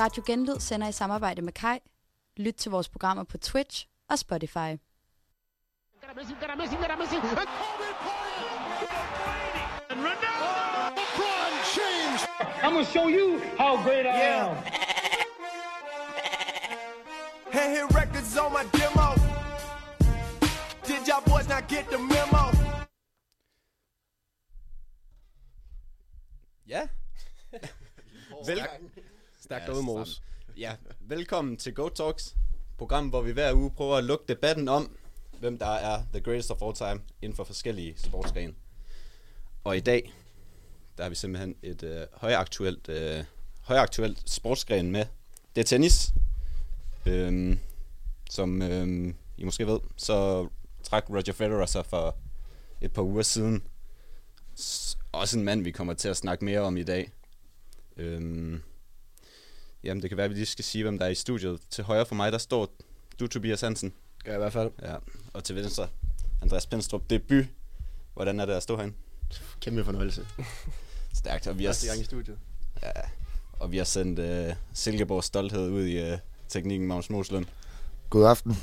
Radio Genlyd sender i samarbejde med Kai. Lyt til vores programmer på Twitch og Spotify. I'm gonna show you how great I am. Hand hit records on my demo. Did y'all boys not get the memo? Ja. Vel- Stærkt Ja, derude, stramt. ja, velkommen til Go Talks, program, hvor vi hver uge prøver at lukke debatten om, hvem der er the greatest of all time inden for forskellige sportsgrene. Og i dag, der har vi simpelthen et øh, højaktuelt, øh, højaktuelt sportsgren med. Det er tennis. Øhm, som øhm, I måske ved, så trak Roger Federer sig for et par uger siden. S- også en mand, vi kommer til at snakke mere om i dag. Øhm, jamen, det kan være, at vi lige skal sige, hvem der er i studiet. Til højre for mig, der står du, Tobias Hansen. Gør jeg i hvert fald. Ja, og til venstre, Andreas Pindstrup. Debut. Hvordan er det at stå herinde? Kæmpe fornøjelse. Stærkt. Og vi har, gang i studiet. ja, og vi har sendt øh, Silkeborgs stolthed ud i øh, teknikken Magnus Moslund. God aften.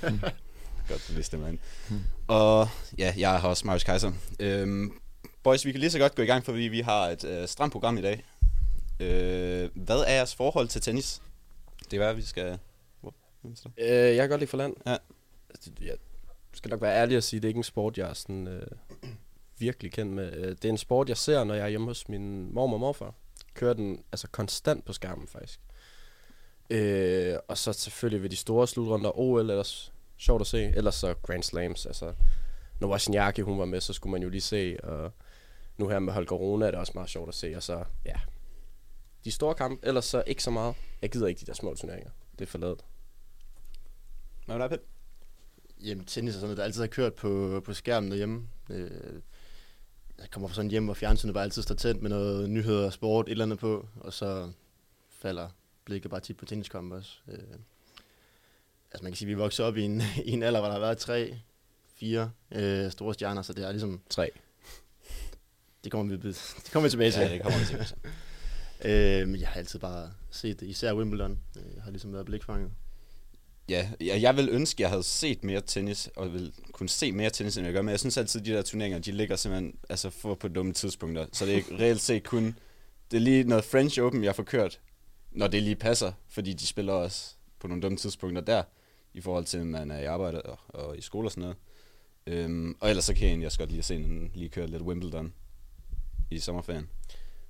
Godt, du vidste det, mand. Og ja, jeg har også Marius Kaiser. Øhm, boys, vi kan lige så godt gå i gang, fordi vi har et øh, stramt program i dag. Øh, hvad er jeres forhold til tennis? Det er hvad, vi skal... Står? Øh, jeg kan godt lide for land. Ja. Altså, Jeg skal nok være ærlig og sige, at det er ikke en sport, jeg er sådan, øh, virkelig kendt med. Øh, Det er en sport, jeg ser, når jeg er hjemme hos min mormor og morfar. Kører den altså konstant på skærmen, faktisk. Øh, og så selvfølgelig ved de store slutrunder OL, ellers sjovt at se. Ellers så Grand Slams, altså når Wozniacki hun var med, så skulle man jo lige se, og nu her med Holger Rune er det også meget sjovt at se, og så, ja, de store kampe, ellers så ikke så meget. Jeg gider ikke de der små turneringer. Det er for ladet. Hvad er det? Jamen, tennis er sådan noget, der altid har kørt på, på skærmen derhjemme. Øh, jeg kommer fra sådan hjem, hvor fjernsynet bare altid står tændt med noget nyheder, sport, et eller andet på, og så falder blikket bare tit på tenniskampe også. Øh, altså man kan sige, at vi voksede op i en, i en alder, hvor der har været tre, fire øh, store stjerner, så det er ligesom, Tre. det kommer vi, det kommer vi tilbage til. Ja, det kommer vi til. Øh, men jeg har altid bare set det, især Wimbledon. Øh, Jeg har ligesom været blikfanget. Ja, jeg, jeg vil ønske, at jeg havde set mere tennis, og vil kunne se mere tennis, end jeg gør, men jeg synes altid, at de der turneringer, de ligger simpelthen altså, for på dumme tidspunkter. Så det er reelt set kun, det er lige noget French Open, jeg får kørt, når det lige passer, fordi de spiller også på nogle dumme tidspunkter der, i forhold til, at man er i arbejde og, og i skole og sådan noget. Øhm, og ellers så kan jeg egentlig også godt lige se en, lige køre lidt Wimbledon i sommerferien.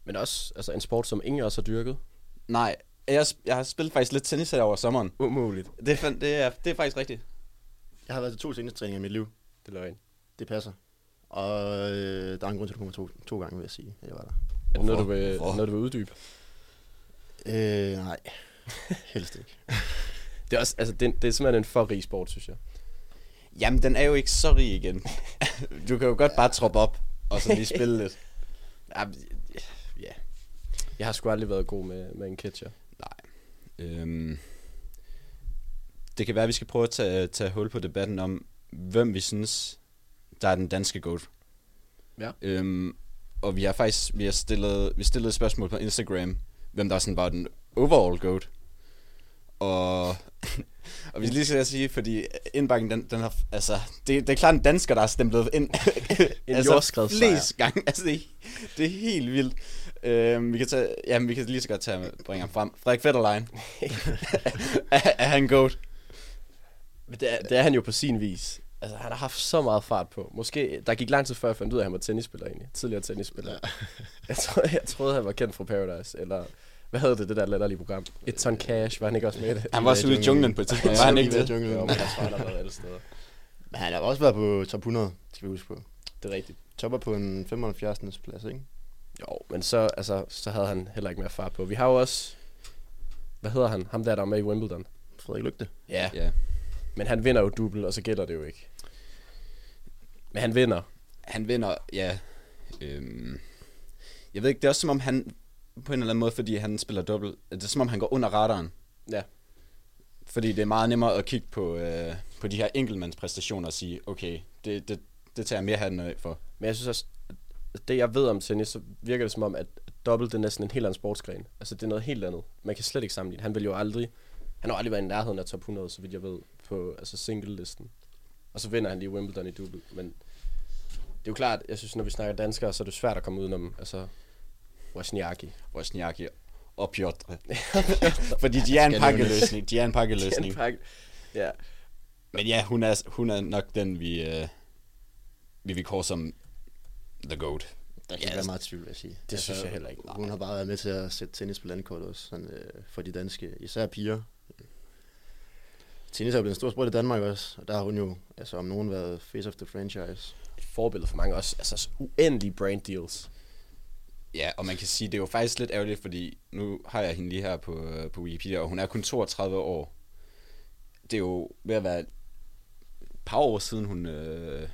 Men også altså en sport, som ingen os har dyrket. Nej, jeg, jeg har spillet faktisk lidt tennis her over sommeren. Umuligt. Det er, det er, det er faktisk rigtigt. Jeg har været til to tennistræninger i mit liv. Det er løgn. Det passer. Og øh, der er en grund til, at du kommer to, to gange, vil jeg sige, at jeg var der. Er det noget, du vil, Hvorfor? noget, du vil uddybe? Øh, nej, helst ikke. Det er, også, altså, det, det er simpelthen en for rig sport, synes jeg. Jamen, den er jo ikke så rig igen. du kan jo godt bare troppe op, og så lige spille lidt. Ja. Jeg har sgu aldrig været god med, med en catcher. Øhm, det kan være, at vi skal prøve at tage, tage hul på debatten om, hvem vi synes, der er den danske GOAT. Ja. Øhm, og vi har faktisk vi har stillet, vi stillede et spørgsmål på Instagram, hvem der sådan var den overall GOAT. Og, og vi lige skal sige, fordi indbakken, den, den har, altså, det, det er klart en dansker, der har stemplet ind. En altså, jordskredssejr. flest gange. Altså, det, det er helt vildt. Øhm, vi kan tage, jamen, vi kan lige så godt tage, bringe ham frem. Frederik Fetterlein. er, er han GOAT? Men det er, det er han jo på sin vis. Altså, han har haft så meget fart på. Måske, der gik lang tid før, jeg fandt ud af, at han var tennisspiller egentlig. Tidligere tennisspiller. Ja. jeg, troede, jeg troede, han var kendt fra Paradise. Eller, hvad hedder det, det der latterlige program? Et ton cash, var han ikke også med i det? Han var også ude i junglen på et tidspunkt. Var han ikke det? Junglen. Jo, men han har været alle steder. Men han har også været på top 100, skal vi huske på. Det er rigtigt. Topper på en 75. plads, ikke? Jo, men så, altså, så havde han heller ikke mere fart på. Vi har jo også... Hvad hedder han? Ham der, der er med i Wimbledon. Frederik Lygte. Ja. Ja. Men han vinder jo dubbel, og så gælder det jo ikke. Men han vinder. Han vinder, ja. Øhm, jeg ved ikke, det er også som om han, på en eller anden måde, fordi han spiller dobbelt, det er som om han går under radaren. Ja. Fordi det er meget nemmere at kigge på, øh, på de her enkeltmandspræstationer og sige, okay, det, det, det tager jeg mere hatten af for. Men jeg synes også, det jeg ved om tennis, så virker det som om, at dobbelt, det er næsten en helt anden sportsgren. Altså, det er noget helt andet. Man kan slet ikke sammenligne. Han vil jo aldrig... Han har aldrig været i nærheden af top 100, så vidt jeg ved, på altså single-listen. Og så vinder han lige Wimbledon i double. Men det er jo klart, jeg synes, når vi snakker danskere, så er det svært at komme udenom, altså, Wozniacki. Wozniacki og Piotr. Fordi de er en pakkeløsning. De er en En pakkeløsning. pakke. Ja, Men ja, hun er, hun er nok den, vi, øh, vi vil kåre som the GOAT. Der kan Ja, ikke være altså, meget tvivl, vil jeg sige. det synes jeg heller ikke. Hun har bare været med til at sætte tennis på landkortet også, sådan, øh, for de danske, især piger. Tennis er jo blevet en stor sport i Danmark også, og der har hun jo, altså om nogen, været face of the franchise. et forbillede for mange også. Altså, uendelige brand deals. Ja, og man kan sige, det er jo faktisk lidt ærgerligt, fordi nu har jeg hende lige her på, øh, på Wikipedia, og hun er kun 32 år. Det er jo ved at være et par år siden, hun, øh,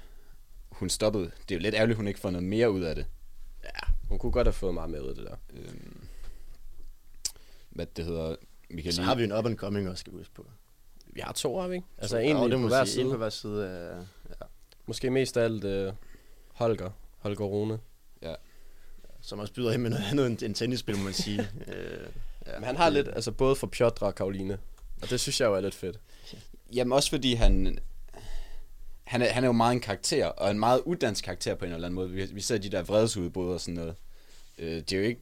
hun stoppede. Det er jo lidt ærgerligt, hun ikke får noget mere ud af det. Ja, hun kunne godt have fået meget med ud af det der. Øhm, hvad det hedder. Vi kan Så lige... har vi en up and coming også, skal vi huske på. Vi har to, har vi ikke? Altså, Så- en Ja, det på må hver side. En på hver side af... Ja. Måske mest af alt uh, Holger. Holger Rune. Som også byder ind med noget andet end en tennisspil, må man sige. øh, ja, Men han har lidt, altså både for Piotr og Karoline. Og det synes jeg jo er lidt fedt. Jamen også fordi han... Han er, han er jo meget en karakter, og en meget uddansk karakter på en eller anden måde. Vi, vi ser de der vredesudbrud og sådan noget. Øh, det, er jo ikke,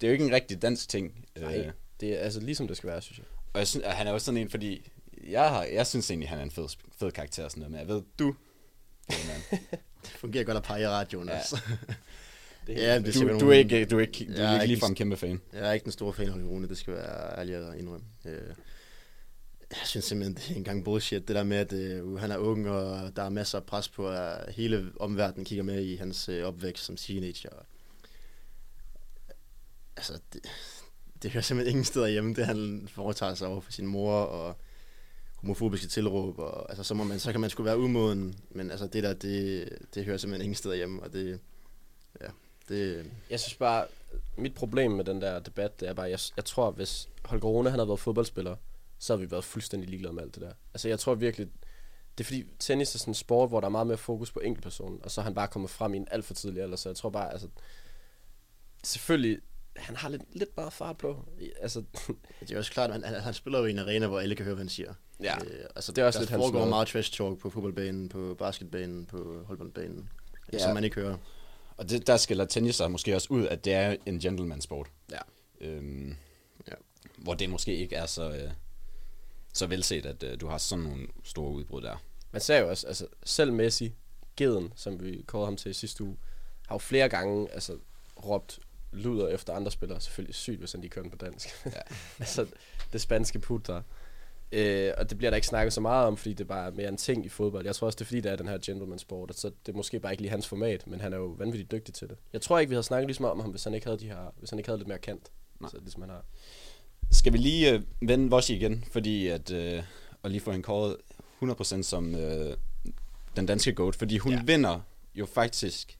det er jo ikke en rigtig dansk ting. Nej, Øh, det er altså ligesom det skal være, synes jeg. og jeg synes, han er jo sådan en, fordi... Jeg, har, jeg synes egentlig, han er en fed, fed karakter og sådan noget, men jeg ved, du... øh, Det fungerer godt at pege i radioen Ja. også. Det ja, det Du, du, er ikke, du er ikke, du er ikke ligefrem kæmpe fan. Jeg er ikke den store fan af Rune, det skal være ærlig at indrømme. Øh, jeg synes simpelthen, det er en gang bullshit, det der med, at øh, uh, han er ung, og der er masser af pres på, at hele omverdenen kigger med i hans øh, opvækst som teenager. Altså, det, det hører simpelthen ingen steder hjemme, det han foretager sig over for sin mor, og homofobiske tilråb, og altså, så, må man, så kan man sgu være umoden, men altså, det der, det, det hører simpelthen ingen steder hjemme, og det, ja, det, Jeg synes bare, mit problem med den der debat, det er bare, jeg, jeg tror, hvis Holger Rune han havde været fodboldspiller, så havde vi været fuldstændig ligeglade med alt det der. Altså jeg tror virkelig, det er fordi tennis er sådan en sport, hvor der er meget mere fokus på enkeltpersonen, og så er han bare kommet frem i en alt for tidlig alder, så jeg tror bare, altså, selvfølgelig, han har lidt, lidt bare fart på. Altså, Det er også klart, at han, han spiller jo i en arena, hvor alle kan høre, hvad han siger. Ja, øh, altså, det er også der lidt hans foregår måde. meget trash talk på fodboldbanen, på basketbanen, på håndboldbanen, ja. Som man ikke hører. Og det, der skiller tennis sig måske også ud, at det er en gentleman-sport. Ja. Øhm, Ja. Hvor det måske ikke er så, øh, så velset, at øh, du har sådan nogle store udbrud der. Man ser jo også, altså selv Messi, Geden, som vi kårede ham til i sidste uge, har jo flere gange altså, råbt luder efter andre spillere. Selvfølgelig sygt, hvis han lige kører den på dansk. Ja. altså, det spanske putter. Øh, og det bliver der ikke snakket så meget om, fordi det bare er mere en ting i fodbold. Jeg tror også, det er fordi, det er den her gentleman sport, og så det er måske bare ikke lige hans format, men han er jo vanvittigt dygtig til det. Jeg tror ikke, vi havde snakket lige så meget om ham, hvis han ikke havde, de her, hvis han ikke havde lidt mere kendt. Nej. Så ligesom han har. Skal vi lige øh, vende Voshi igen, fordi at, øh, og lige få hende kåret 100% som øh, den danske GOAT, fordi hun Ja. vinder jo faktisk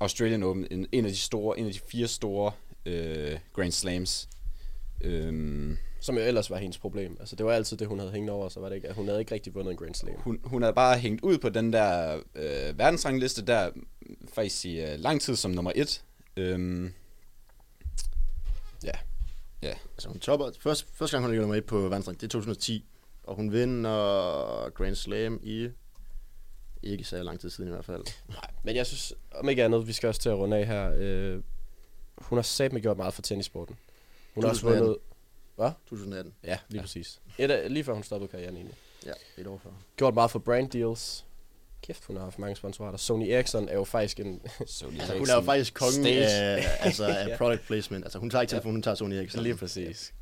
Australian Open, en, en af de store, en af de fire store øh, Grand Slams. Øhm, Som jo ellers var hendes problem. Altså, det var altid det, hun havde hængende over, så var det ikke, at hun havde ikke rigtig vundet en Grand Slam. hun, hun er bare hængt ud på den der øh, verdensrangliste der, faktisk i øh, lang tid som nummer et. Øhm, Ja. Ja, Altså, hun topper, først, første gang, hun ligger nummer 1 på verdensrangen, det er 2010, og hun vinder Grand Slam i ikke så lang tid siden i hvert fald. Nej, men jeg synes, om ikke andet, vi skal også til at runde af her. Øh, hun har satme gjort meget for tennissporten. Hun har også 2018. vundet... Hvad? 2018. Ja, lige ja. Præcis. Et lige før hun stoppede karrieren egentlig. Ja, et år før. Gjort meget for brand deals. Kæft, hun har haft mange sponsorater. Sony Ericsson er jo faktisk en... så Altså, hun er jo faktisk kongen af, altså, af Ja. product placement. Altså, hun tager ikke telefonen, hun tager Sony Ericsson. lige præcis.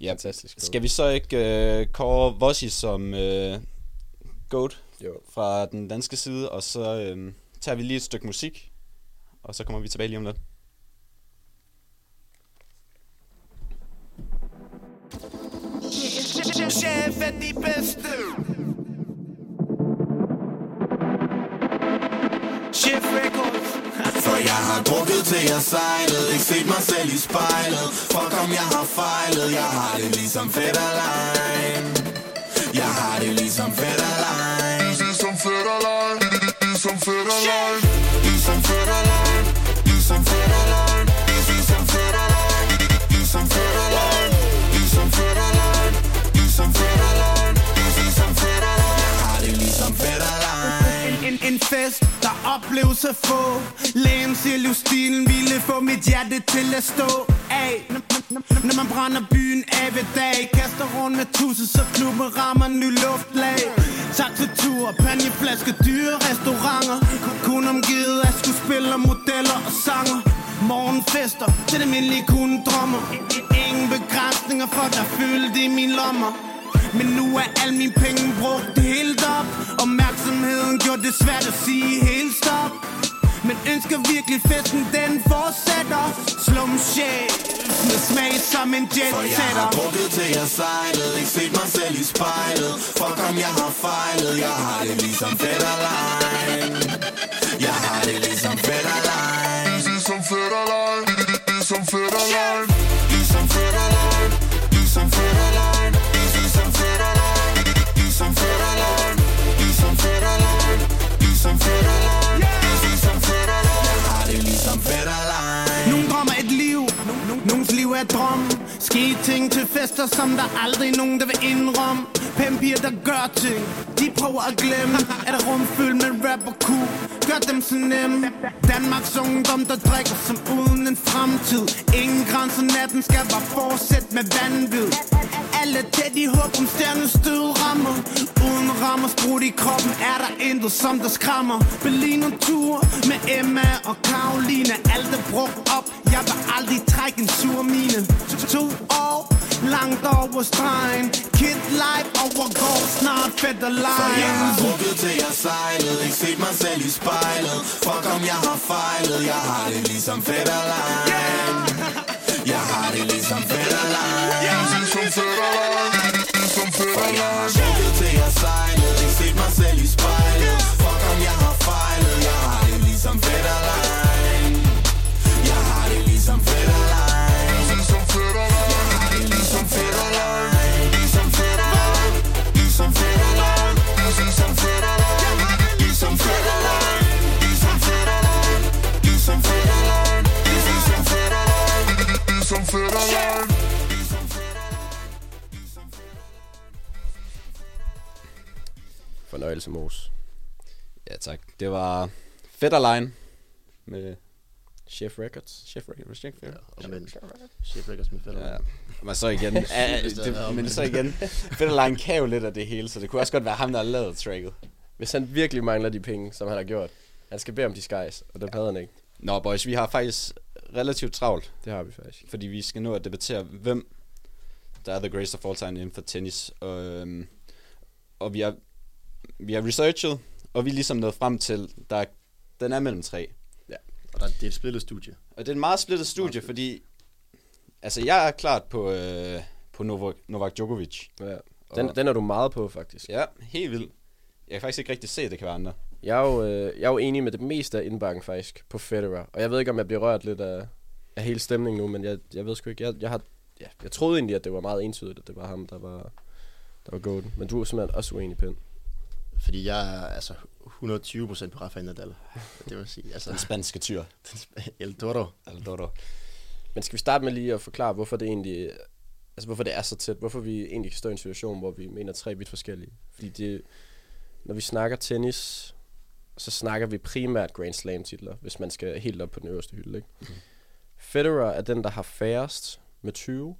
Ja, Fantastisk. skal vi så ikke øh, kåre Voshi som øh, GOAT Jo. fra den danske side, og så øh, tager vi lige et stykke musik, og så kommer vi tilbage lige om lidt. Chef er de bedste Chef Records For jeg har drukket til jeg sejlede Ikke set mig selv i spejlet Fuck om jeg har fejlet Jeg har det ligesom Federline Jeg har det ligesom Federline Ligesom Federline Ligesom Federline Ligesom Federline Ligesom Federline Ligesom Federline Ligesom Federline Ligesom Federline Ligesom Federline Ligesom Federline Jeg har det ligesom Federline En fest oplevelser få. Lægen siger livsstilen ville få mit hjerte til at stå. Af Når man brænder byen af ved dag Kaster rundt med tusse, så klubben rammer ny luftlag. Taxatur, panjeflaske, dyre restauranter. Kun omgivet af skuespillere, modeller og sanger. Morgenfester, til det mindelige kun drømmer. Ingen begrænsninger for der fyldte i min lommer men nu er al min penge brugt helt op. Opmærksomheden gjorde det svært at sige helt stop. Men ønsker virkelig festen, den fortsætter. Slum chef med smag som en jet For jeg har drukket til jeg sejlede Ikke set mig selv i spejlet. Fuck om jeg har fejlet Jeg har det ligesom Fetterlein Jeg har det ligesom Fetterlein Ligesom Fetterlein Ligesom Fetterlein Ligesom Fetterlein Ligesom Fetterlein Cheating til fester, som der aldrig nogen, der vil indrømme. Pempiger, der gør ting, de prøver at glemme. Er der rum fyldt med rap og ku, gør dem så nemme. Danmarks ungdom, der drikker som uden en fremtid. Ingen grænser, natten skal bare fortsætte med vanvid. Alle tæt i håb om stjernestød rammer. Uden rammer sprudt i kroppen, er der intet, som der skræmmer. Berlin og tur med Emma og Karoline Alt er brugt op, jeg vil aldrig trække en sur mine. To år, langt over stregen. Kid life overgår snart og For jeg har drukket til jeg sejlede. Ikke set mig selv i spejlet. Fuck om jeg har fejlet. Jeg har det ligesom Fetterlein Jeg har det ligesom Fetterlein Ligesom Fetterlein Ligesom For jeg har drukket til jeg sejlede. Ikke set mig selv i spejlet. Fuck om jeg har fejlet. Jeg har det ligesom Fetterlein Fornøjelse, Mos. Ja, tak. Det var Fetterlein med Chef Records. Chef Records. Chef Ja, Records. men Chef Records med Fetterlein. Ja, men så igen, ja, Hvis det men så igen, Fetterlein kan jo lidt af det hele, så det kunne også godt være ham, der har lavet tracket. Hvis han virkelig mangler de penge, som han har gjort, han skal bede om disguise, og det havde han ikke. Nå, boys, vi har faktisk relativt travlt, Det har vi faktisk. fordi vi skal nå at debattere, hvem der er the greatest of all time inden for tennis. Og, øhm, og vi har, vi har researchet, og vi er ligesom nået frem til, der den er mellem tre. Og der, det er et spillet studie. Og det er en meget splittet studie, fordi altså jeg er klart på, øh, på Novak, Novak Djokovic. Ja. Den, Og- den er du meget på, faktisk. Ja, helt vildt. Jeg kan faktisk ikke rigtig se, at det kan være andre. Jeg er jo, øh, jeg er jo enig med det meste af indbakken, faktisk, på Federer. Og jeg ved ikke, om jeg bliver rørt lidt af, af hele stemningen nu, men jeg, jeg ved sgu ikke. Jeg, jeg, har, ja, jeg troede egentlig, at det var meget entydigt, at det var ham, der var, der var golden. Men du er simpelthen også uenig, Pind. Fordi jeg er altså 120% på Rafael Nadal. Det vil sige, altså Den spanske tyr. El Toro. Aldoro. Men skal vi starte med lige at forklare, hvorfor det egentlig... Altså, hvorfor det er så tæt? Hvorfor vi egentlig kan stå i en situation, hvor vi mener tre vidt forskellige? Fordi det, når vi snakker tennis, så snakker vi primært Grand Slam titler, hvis man skal helt op på den øverste hylde, ikke? Mm. Federer er den, der har færrest med 20.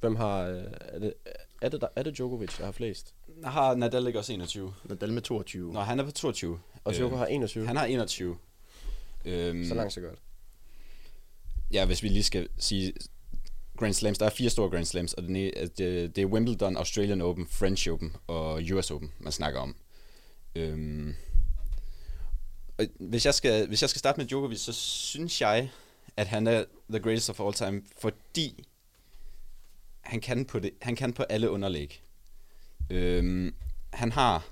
Hvem har... øh, Er det, er det, der, er det Djokovic, der har flest? Har Nadal ikke også 21? Nadal med 22. Nå, han er på 22. Og Djokovic har 21. Han har 21. Øhm, Så langt, så godt. Ja, hvis vi lige skal sige Grand Slams. Der er fire store Grand Slams, og den er, at det, det er Wimbledon, Australian Open, French Open og US Open, man snakker om. Øhm, og hvis, jeg skal, hvis jeg skal starte med Djokovic, så synes jeg, at han er the greatest of all time, fordi han kan på, det, han kan på alle underlæg. Øhm, han har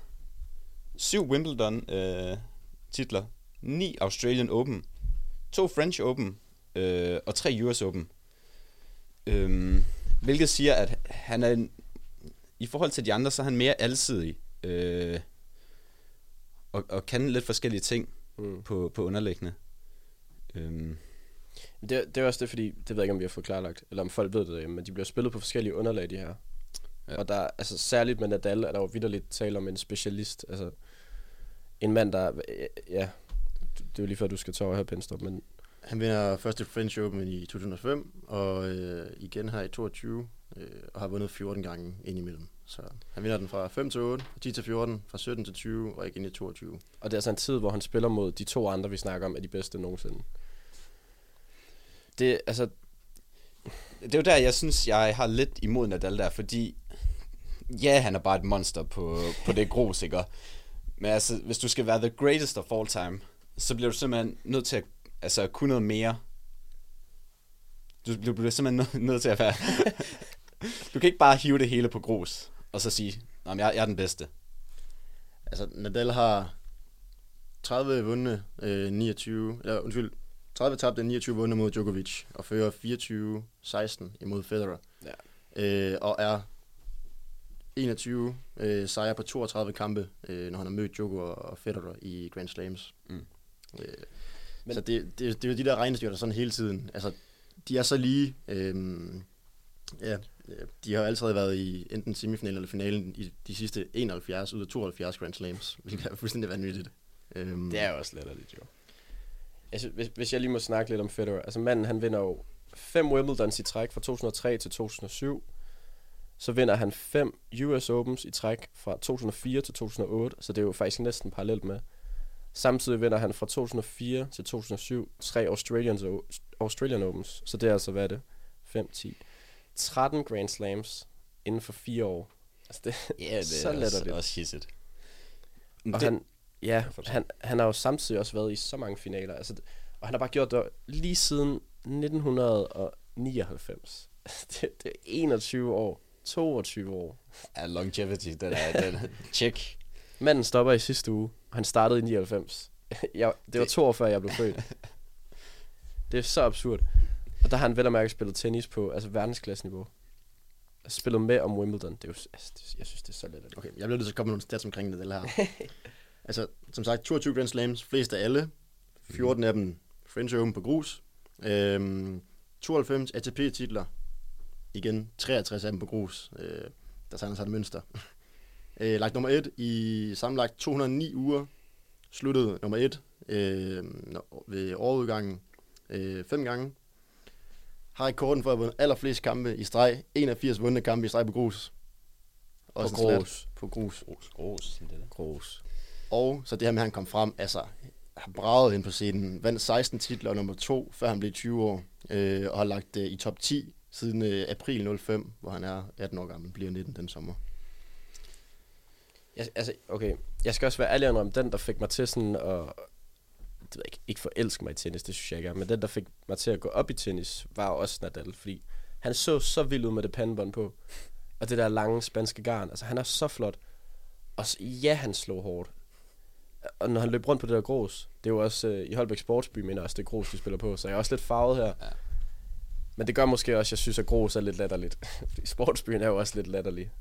syv Wimbledon øh, titler, ni Australian Open, to French Open øh, og tre US Open. Øhm, hvilket siger, at han er en, i forhold til de andre, så er han mere alsidig øh, og, og kan lidt forskellige ting Mm. på, på underlæggende. Øhm, Det, det er også det, fordi, det ved jeg ikke, om vi har fået klarlagt, eller om folk ved det men de bliver spillet på forskellige underlag, de her. Ja. Og der, altså særligt med Nadal, er der jo vidderligt tale om en specialist. Altså, en mand, der... Ja, det er jo lige før, du skal tage over her, Penstrup, men Han vinder første French Open i 2005, og øh, igen her i 22, øh, og har vundet 14 gange indimellem. Så han vinder den fra 5 til 8, fra 10 til 14, fra 17 til 20, og igen i 22. Og det er altså en tid, hvor han spiller mod de to andre, vi snakker om, er de bedste nogensinde. Det, altså, Det er jo der, jeg synes, jeg har lidt imod Nadal der, fordi ja, han er bare et monster på, på det grus, ikke? Men altså, hvis du skal være the greatest of all time, så bliver du simpelthen nødt til at, altså, kunne noget mere. Du, du bliver simpelthen nø- nødt til at være... du kan ikke bare hive det hele på grus, og så sige, at jeg, jeg er den bedste. Altså, Nadal har 30 vundne, øh, 29, eller undskyld, 30 tabte, 29 vundet mod Djokovic, og fører 24-16 imod Federer. Ja. Øh, og er 21 øh, sejre på 32 kampe, øh, når han har mødt Djoko og Federer i Grand Slams. Mm. Øh, Men, så det, det, det er jo de der regnestykker, der er sådan hele tiden. Altså, de er så lige. Øh, ja, øh, de har altid været i enten semifinalen eller finalen i de sidste 71 ud af 72 Grand Slams, hvilket er fuldstændig vanvittigt. Øhm, det er jo også latterligt, jo. Altså, hvis, hvis jeg lige må snakke lidt om Federer. Altså, manden, han vinder jo fem Wimbledons i træk fra 2003 til 2007. Så vinder han fem US Opens i træk fra 2004 til 2008, så det er jo faktisk næsten parallelt med. Samtidig vinder han fra 2004 til 2007 tre Australian, Australian Opens, så det er altså, hvad er det? 5, 10. 13 Grand Slams inden for fire år. Altså, det, Ja, det så er også, latterligt. også hisset. Og Det- han, ja, forstår. han, han har jo samtidig også været i så mange finaler. Altså, det- og han har bare gjort det lige siden 1999. det, det er 21 år. 22 år. Ja, longevity, den er den check. Manden stopper i sidste uge, og han startede i 99. jeg, det var Det- to år før, jeg blev født. det er så absurd. Og der har han vel og mærke spillet tennis på altså verdensklasseniveau. Altså, spillet med om Wimbledon. Det er jo, altså, det, jeg synes, det er så let. Okay, jeg bliver nødt til at komme med nogle stats omkring det her. Altså, som sagt, 22 Grand Slams, flest af alle. 14 af dem French Open på grus. Øhm, 92 ATP-titler. Igen, 63 af dem på grus. Øh, der tegner sig et mønster. øh, lagt nummer 1 i sammenlagt 209 uger. Sluttede nummer 1 øh, ved årudgangen øh, fem gange. Har rekorden for at have vundet allerflest kampe i streg. 81 vundne kampe i streg på grus. Også slat grus. På grus. Det der. Grus. Og så det her med, at han kom frem, altså, har braget ind på scenen, vandt 16 titler og nummer to, før han blev 20 år, øh, og har lagt øh, i top 10 siden øh, april 05, hvor han er 18 år gammel, bliver 19 den sommer. Jeg, altså, okay. Jeg skal også være ærlig om den, der fik mig til sådan at... Det ved jeg ikke, ikke forelske mig i tennis, det synes jeg ikke er, men den, der fik mig til at gå op i tennis, var også Nadal, fordi han så så vild ud med det pandebånd på, og det der lange spanske garn, altså han er så flot, og ja, han slog hårdt, og når han løb rundt på det der grus, det er jo også øh, i Holbæk Sportsby, men også det grus, de spiller på, så jeg er også lidt farvet her. Ja. Men det gør måske også, at jeg synes, at grus er lidt latterligt, fordi Sportsbyen er jo også lidt latterlig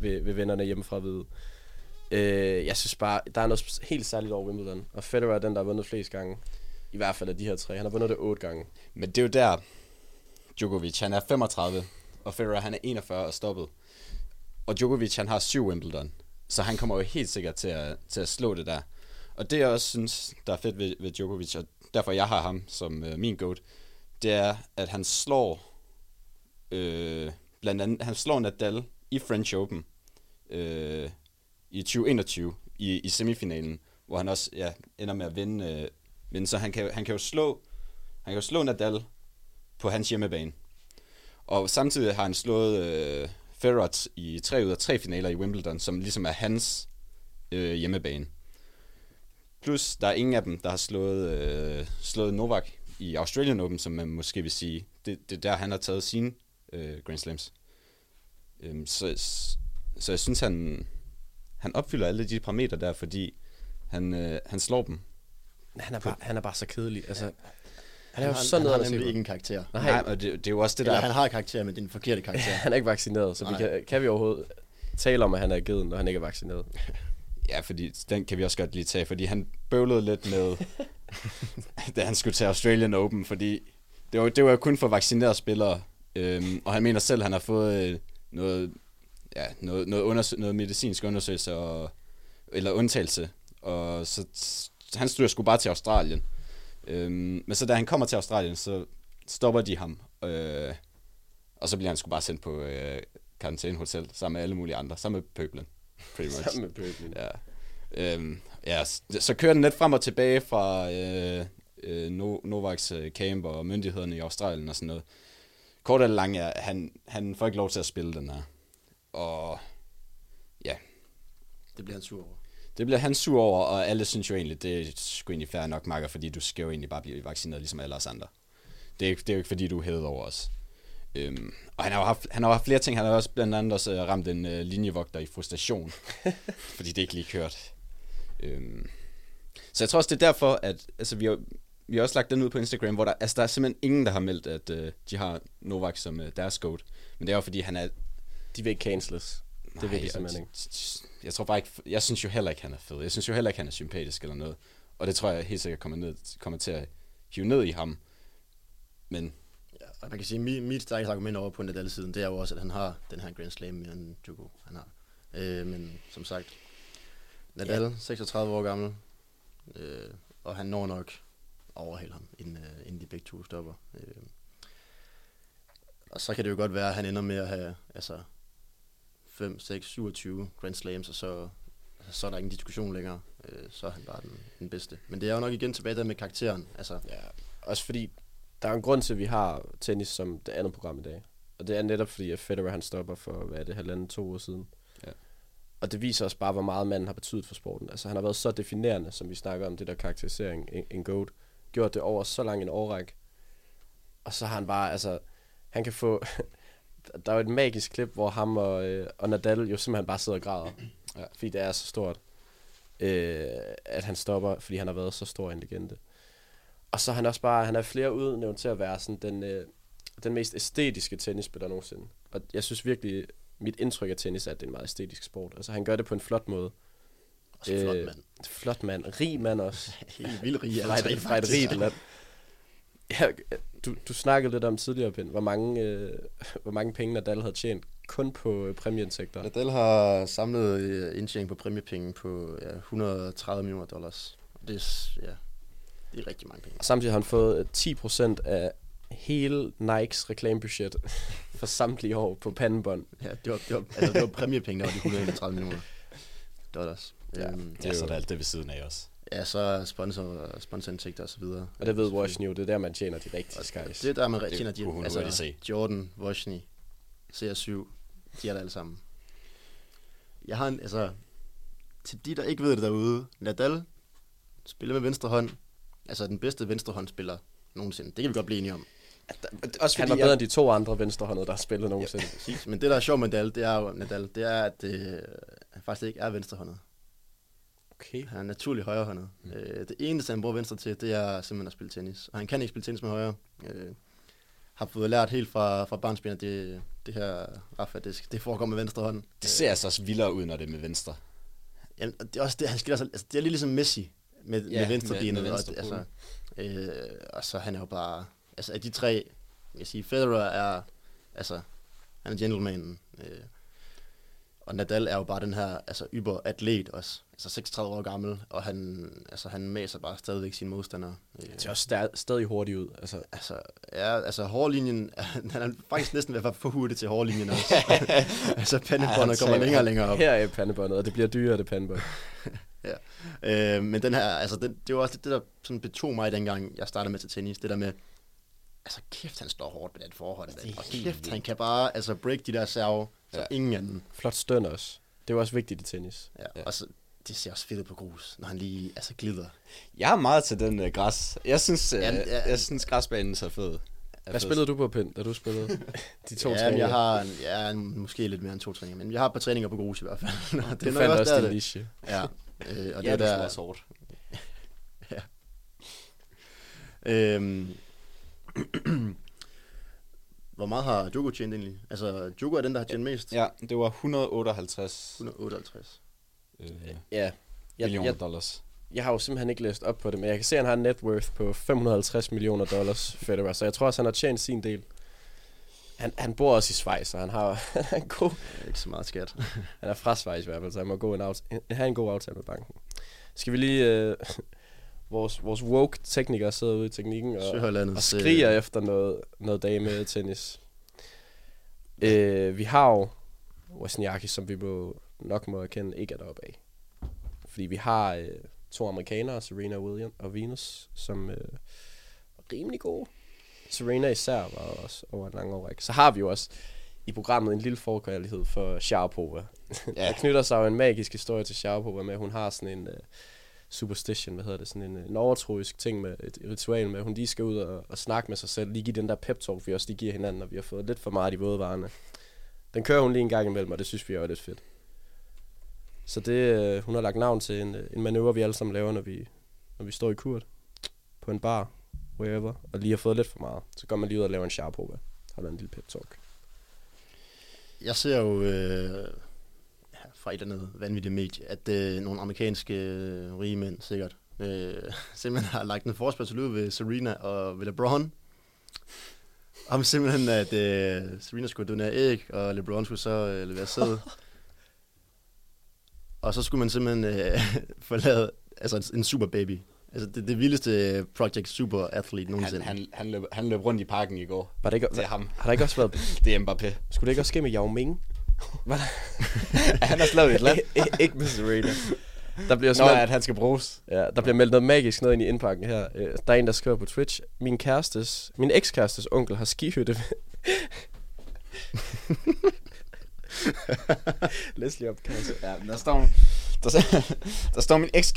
ved, ved vennerne hjemmefra ved. Øh, jeg synes bare, der er noget helt særligt over Wimbledon. Og Federer er den, der har vundet flest gange. I hvert fald af de her tre. Han har vundet det otte gange. Men det er jo der, Djokovic, han er 35, og Federer, han er 41 og stoppet. Og Djokovic, han har syv Wimbledon. Så han kommer jo helt sikkert til at, til at slå det der. Og det, jeg også synes, der er fedt ved, ved Djokovic, og derfor jeg har ham som øh, min goat, det er, at han slår øh, blandt andet, han slår Nadal i French Open øh, i 2021 i, i semifinalen, hvor han også ja, ender med at vinde, øh, vinde. Så han kan, han kan jo slå han kan jo slå Nadal på hans hjemmebane. Og samtidig har han slået øh, Federer t- i tre ud af tre finaler i Wimbledon, som ligesom er hans øh, hjemmebane. Plus, der er ingen af dem, der har slået, øh, slået Novak i Australian Open, som man måske vil sige. Det, det er der, han har taget sine øh, Grand Slams. Øhm, så, så jeg synes, han, han opfylder alle de parametre der, fordi han, øh, han slår dem. Han er bare, han er bare så kedelig. Altså, han er jo har, så han har nemlig ikke en karakter. Nej, Nej, og det, det er jo også det Eller der... han har karakter, men det er den forkerte karakter. han er ikke vaccineret, så vi kan, kan vi overhovedet tale om, at han er geden, når han ikke er vaccineret. Ja, fordi den kan vi også godt lige tage, fordi han bøvlede lidt med, da han skulle til Australian Open, fordi det var, det var jo kun for vaccinerede spillere, øhm, og han mener selv, at han har fået øh, noget, ja, noget, noget, undersø- noget medicinsk undersøgelse, og, eller undtagelse, Og så, han studerer sgu bare til Australien. Øhm, men så da han kommer til Australien, så stopper de ham. Øh, og så bliver han sgu bare sendt på øh, karantænehotel sammen med alle mulige andre. Sammen med pøblen. Pretty much. Sammen med pøblen. Ja. Øhm, ja, s- så kører den lidt frem og tilbage fra øh, øh, no, Novaks øh, camp og myndighederne i Australien og sådan noget. Kort eller lang, ja, han, han får ikke lov til at spille den her. Og ja, Det bliver han sur over. Det bliver han sur over, og alle synes jo egentlig, det er sgu egentlig fair nok, Marker, fordi du skal jo egentlig bare blive vaccineret ligesom alle os andre. Det er, det er jo ikke fordi, du er hævet over os. Øhm, og han har, jo haft, han har haft flere ting. Han har også blandt andet også øh, ramt en øh, linjevogter i frustration, fordi det ikke lige kørt. Øhm, så jeg tror også, det er derfor, at altså, vi, har, vi har også lagt den ud på Instagram, hvor der, altså, der er simpelthen ingen, der har meldt, at øh, de har Novak som øh, deres goat. Men det er jo fordi, han er... De vil ikke canceles. Det vil de Nej, simpelthen ikke. Jeg tror bare ikke, jeg synes jo heller ikke, han er fed. Jeg synes jo heller ikke, han er sympatisk eller noget. Og det tror jeg helt sikkert kommer, ned, kommer til at hive ned i ham. Men Ja, og man kan sige, at mit, mit stærkeste argument over på Nadal-siden, det er jo også, at han har den her Grand Slam mere end Djoko, han har. Øh, men som sagt, Nadal, ja. 36 år gammel, øh, og han når nok at overhale ham, inden, øh, inden de begge to stopper. Øh, og så kan det jo godt være, at han ender med at have altså, 5, 6, 27 Grand Slams, og så, så er der ingen diskussion længere. Øh, så er han bare den, den bedste. Men det er jo nok igen tilbage der med karakteren. Altså, Ja, også fordi, der er en grund til, at vi har tennis som det andet program i dag. Og det er netop fordi, at Federer han stopper for, hvad er det, halvanden, to år siden. Ja. Og det viser os bare, hvor meget manden har betydet for sporten. Altså han har været så definerende, som vi snakker om, det der karakterisering, en, en goat. Gjort det over så lang en årræk. Og så har han bare, altså, han kan få... der er jo et magisk klip, hvor ham og, øh, og Nadal jo simpelthen bare sidder og græder. Ja. Fordi det er så stort, øh, at han stopper, fordi han har været så stor en legende. Og så er han også bare, han er flere udnævnt til at være sådan den, øh, den mest æstetiske tennisspiller nogensinde. Og jeg synes virkelig, mit indtryk af tennis er, at det er en meget æstetisk sport. Altså han gør det på en flot måde. også øh, flot mand. Flot mand. Rig mand også. Helt vildt rig. Fra et, fra et rigt land. Ja, du, du snakkede lidt om tidligere, Ben, hvor mange, øh, hvor mange penge Nadal havde tjent kun på øh, præmieindtægter. Nadal har samlet øh, indtjening på præmiepenge på ja, 130 millioner dollars. Det er, ja, det er rigtig mange penge. Og samtidig har han fået øh, 10% af hele Nikes reklamebudget for samtlige år på pandebånd. Ja, det var, det var, altså, det var præmiepenge, der var de 131 millioner dollars. Ja. Øhm, det er så er der alt det ved siden af os. Ja så sponsor, sponsorindtægter og så videre. Og det ved Washington jo, det er der, man tjener de rigtige skies. Det er der, man Det tjener kunne hun de, altså, hurtigt se. Jordan, Wozniak, CR7, de er der alle sammen. Jeg har en, altså, til de, der ikke ved det derude, Nadal spiller med venstre hånd, altså den bedste venstrehåndspiller nogensinde. Det kan vi godt blive enige om. Også Han var bedre end de to andre venstrehåndede, der har spillet nogensinde. Præcis. Men det, der er sjovt med Nadal, det er jo, Nadal, det er, at øh, han faktisk ikke er venstrehåndet. Okay. Han er naturlig højrehåndet. Mm. Øh, det eneste, han bruger venstre til, det er simpelthen at spille tennis. Og han kan ikke spille tennis med højre. Øh, har fået lært helt fra, fra barnsben, at det, det her Rafa, det, det foregår med venstre hånd. Det ser altså også vildere ud, når det er med venstre. Jamen, og det er også det, han skiller sig, altså, det er lidt ligesom Messi med, Ja, med venstre med- benet. med og, venstre altså, øh, og så han er jo bare, altså af de tre, jeg kan sige, Federer er, altså, han er gentleman. Øh, og Nadal er jo bare den her, altså yber atlet også. Altså 36 år gammel, og han, altså, han maser bare stadigvæk sine modstandere. Øh, Det ser også sta- stadig hurtigt ud. Altså, Altså, ja, altså hårlinjen, han er faktisk næsten ved at være for hurtig til hårlinjen også. altså pandebåndet kommer længere og længere op. her er pandebåndet, og det bliver dyrere, det pandebånd. Øh, men den her, altså det, det var også det, der sådan betog mig dengang, jeg startede med til tennis. Det der med, altså kæft, han står hårdt med den forhold. Det er Og kæft, vildt. han kan bare altså break de der serve, så Ja. ja. ingen anden. Flot støn også. Det er jo også vigtigt i tennis. Ja. Ja. ja. Og så, det ser også fedt ud på grus, når han lige altså glider. Jeg er meget til den uh, græs. Jeg synes, uh, Jamen, ja. jeg synes græsbanen så fed. Er Hvad fed. spillede du på, Pind, da du spillede de to ja, træninger? jeg har en, ja, en, måske lidt mere end to træninger, men jeg har et par træninger på grus i hvert fald. Og Du nok fandt også der, din det- niche. Ja, øh, og Ja, det det er er der, også hårdt. Øhm, hvor meget har Djoko tjent egentlig? Altså, Djoko er den, der har tjent mest. Ja, det var 158 158. øh, Ja. Jeg, millioner jeg, dollars. jeg har jo simpelthen ikke læst op på det, men jeg kan se, at han har en net worth på 550 millioner dollars, Federer, så jeg tror også, han har tjent sin del. Han, han bor også i Schweiz, og han har en god, Det er ikke så meget skat. han er fra Schweiz i hvert fald, så han må gå en aft- have en god aftale med banken. Skal vi lige... Øh, vores, vores woke teknikere sidder ude i teknikken og, og skriger efter noget, noget dame tennis. Øh, vi har jo Wozniacki, som vi må, nok må erkende ikke er deroppe af. Fordi vi har øh, to amerikanere, Serena Williams og Venus, som øh, er rimelig gode. Serena især var også over en lang årrække. Så har vi jo også i programmet en lille forkærlighed for Sharapova. Ja. Der knytter sig jo en magisk historie til Sharapova med, at hun har sådan en uh, superstition, hvad hedder det, sådan en, en overtroisk ting med et ritual med, at hun lige skal ud og, og snakke med sig selv, lige give den der pep talk, vi også lige giver hinanden, når vi har fået lidt for meget i våde varerne. Den kører hun lige en gang imellem, og det synes vi er lidt fedt. Så det, uh, hun har lagt navn til en, en manøvre, vi alle sammen laver, når vi, når vi står i kurt på en bar, wherever, og lige har fået lidt for meget. Så går man lige ud og laver en Sharapova. Holder en lille pep talk. Jeg ser jo øh, fra et eller andet vanvittigt medie, at øh, nogle amerikanske øh, rige mænd sikkert øh, simpelthen har lagt en forspørgsel ud ved Serena og ved LeBron. Om simpelthen, at øh, Serena skulle donere æg, og LeBron skulle så øh, levere sæd. og så skulle man simpelthen øh, få lavet altså, en super baby. Altså det, det vildeste Project Super Athlete nogensinde. Han, han, han, løb, han løb rundt i parken i går. Var det ikke, Det er ham. Har der ikke også været... Det er Mbappé. Skulle det ikke også ske med Yao Ming? Var der... han har slået et land. Ikke med Serena. Der bliver, Nå, simpelthen- at han skal bruges. ja, der bliver meldt noget magisk ned ind i indpakken her. Øh, Der er en, der skriver på Twitch. Min kærestes, min ekskærestes onkel har skihytte. Leslie opkast. Ja, men der står, der, der står min eks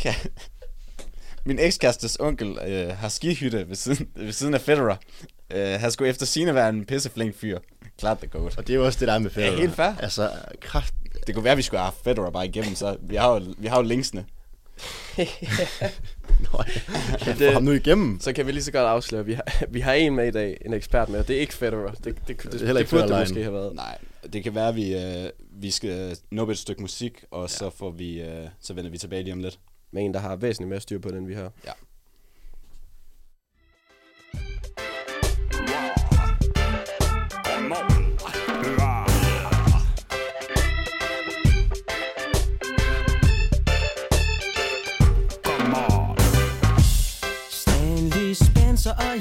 min ekskærestes onkel øh, har skihytte ved siden, ved siden af Federer. Øh, han skulle efter sine være en pisseflink fyr. Klart the goat. Og det er jo også det, der er med Federer. helt fair. Altså, kraft... Det kunne være, at vi skulle have haft Federer bare igennem, så vi har jo, vi har jo linksene. Nå, ja, det- ham nu igennem. Så kan vi lige så godt afsløre, vi har, vi har en med i dag, en ekspert med, og det er ikke Federer. Det, det, det, det, det, det burde det måske have været. Nej, det kan være, at vi, øh, vi skal nå et stykke musik, og ja. så, får vi, øh, så vender vi tilbage lige om lidt. Med en, der har væsentligt mere styr på den, vi har. Ja.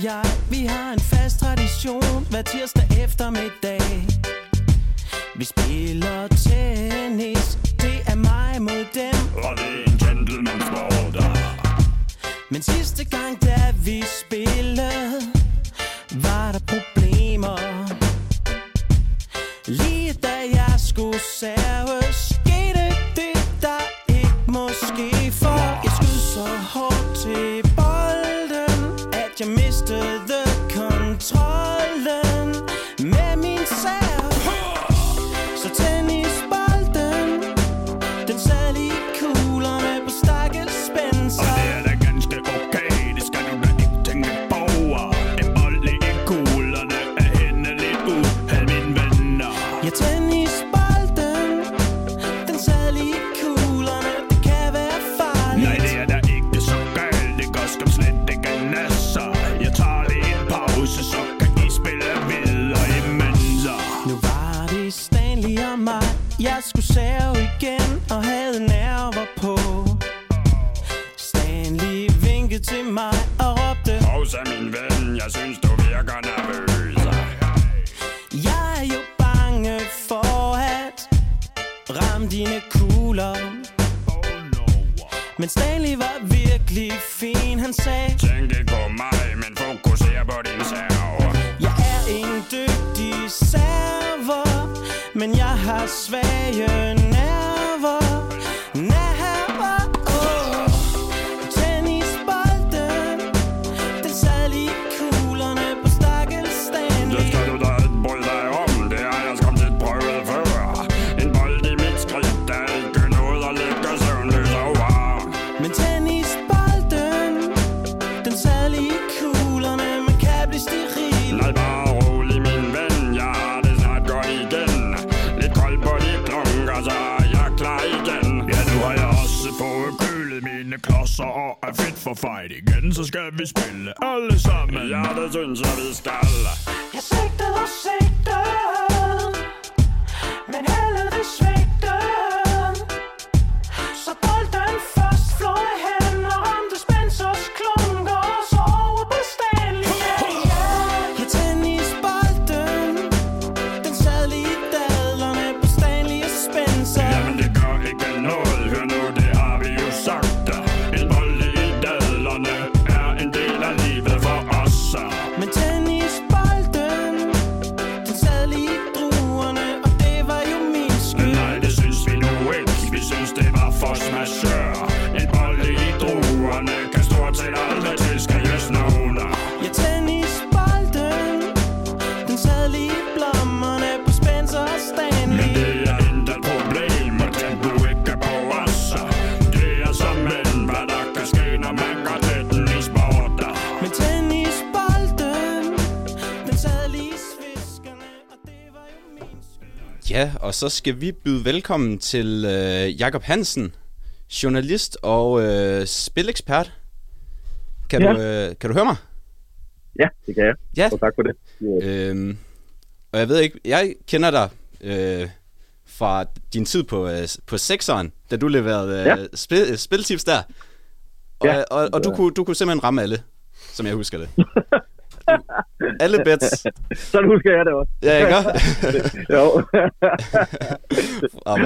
Jeg, vi har en fast tradition hver tirsdag eftermiddag. Dine kugler. Men Stanley var virkelig fin, han sagde, Tænk ikke på mig, men fokuser på din serve. Jeg er en dygtig server, men jeg har svage for fight igen. Så skal vi spille alle sammen. Ja, det synes jeg, vi skal. Og så skal vi byde velkommen til øh, Jakob Hansen, journalist og øh, spilekspert. Kan, Ja. du, øh, kan du høre mig? Ja, det kan jeg. Ja. Og tak for det. Øhm, og jeg ved ikke, jeg kender dig øh, fra din tid på, øh, på sekseren, da du leverede øh, Ja. spil, spiltips der. Og, Ja. og, og du, kunne, du kunne simpelthen ramme alle, som jeg husker det. alle bets. Sådan husker jeg det også. Ja, ikke? jo.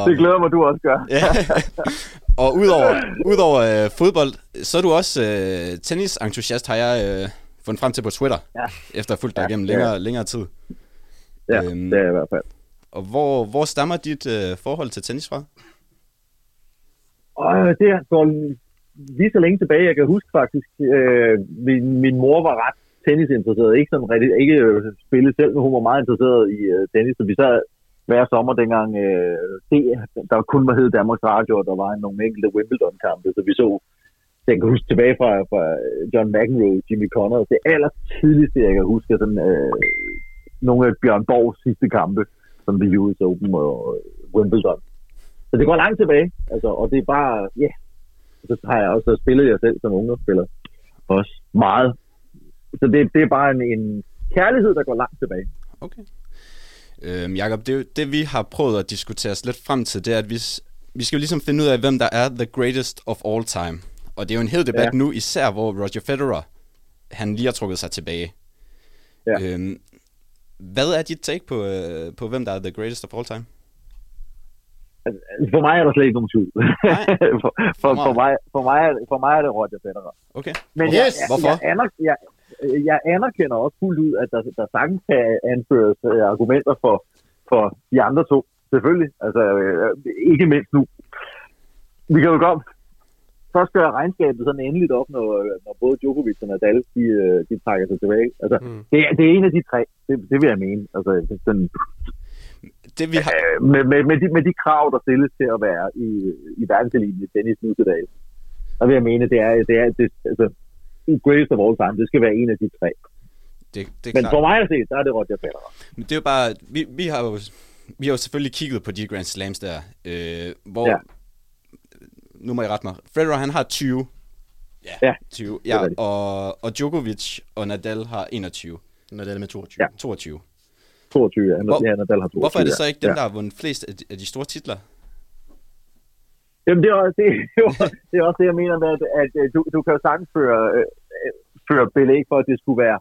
Det glæder mig, du også gør. Ja. Og udover, udover øh, fodbold, så er du også øh, tennisentusiast, har jeg øh, fundet frem til på Twitter, Ja. efter at have fulgt dig Ja, igennem er længere, jeg. længere tid. Ja, Øhm. det er jeg i hvert fald. Og hvor, hvor stammer dit øh, forhold til tennis fra? Og det går lige så længe tilbage, jeg kan huske faktisk. Øh, min, min mor var ret tennisinteresseret. Ikke sådan rigtig, ikke øh, spille selv, men hun var meget interesseret i øh, tennis. Så vi sad hver sommer dengang, øh, det, der kun var hed Danmarks Radio, og der var nogle enkelte Wimbledon-kampe, så vi så jeg kan huske tilbage fra, fra John McEnroe, Jimmy Connors, det aller tidligste, jeg kan huske, sådan, øh, nogle af Bjørn Borgs sidste kampe, som The US Open og øh, Wimbledon. Så det går langt tilbage, altså, og det er bare, ja, yeah. så har jeg også spillet jeg selv som ungdomsspiller. Også meget. Så det, det er bare en, en kærlighed, der går langt tilbage. Okay. Øhm, Jakob, det, det vi har prøvet at diskutere os lidt frem til, det er, at vi, vi skal jo ligesom finde ud af, hvem der er the greatest of all time. Og det er jo en hed debat ja. Nu, især hvor Roger Federer, han lige har trukket sig tilbage. Ja. Øhm, hvad er dit take på, øh, på, hvem der er the greatest of all time? Altså, For mig er der slet ikke nogen tvivl. for, for, for, mig, for, mig, er det- for mig er det Roger Federer. Okay. Men Yes! jeg, jeg, Hvorfor? Jeg, aner, jeg, jeg anerkender også fuldt ud, at der, der sagtens kan anføres øh, argumenter for, for de andre to. Selvfølgelig. Altså, øh, ikke mindst nu. Vi kan jo godt først gøre regnskabet sådan endeligt op, når, når både Djokovic og Nadal, de, øh, de trækker sig tilbage. Altså, mm. det, er- det er en af de tre. Det, det vil jeg mene. Altså, sådan, det vi har... øh, med, med, med, de, med de krav, der stilles til at være i, i verdenseliten i tennis nu til dag, der vil jeg mene, det er, det er det, altså, greatest of all time, det skal være en af de tre. Det, det er Men klart. for mig at se, der er det Roger Federer. Men det er jo bare, vi, vi har jo vi har jo selvfølgelig kigget på de Grand Slams der, øh, hvor, ja. Nu må jeg rette mig, Federer han har 20, ja, Ja, 20, det ja, og, og Djokovic og Nadal har 21, Nadal med 22. Ja. 22. 22, ja. Hvor- ja, Nadal har 22. Hvorfor er det så ikke dem, ja. der har vundet flest af de, af de store titler? Jamen, det er, også, det, er jo, det er også det, jeg mener med, at, at du, du kan jo sagtens føre, øh, føre belæg for, at det skulle være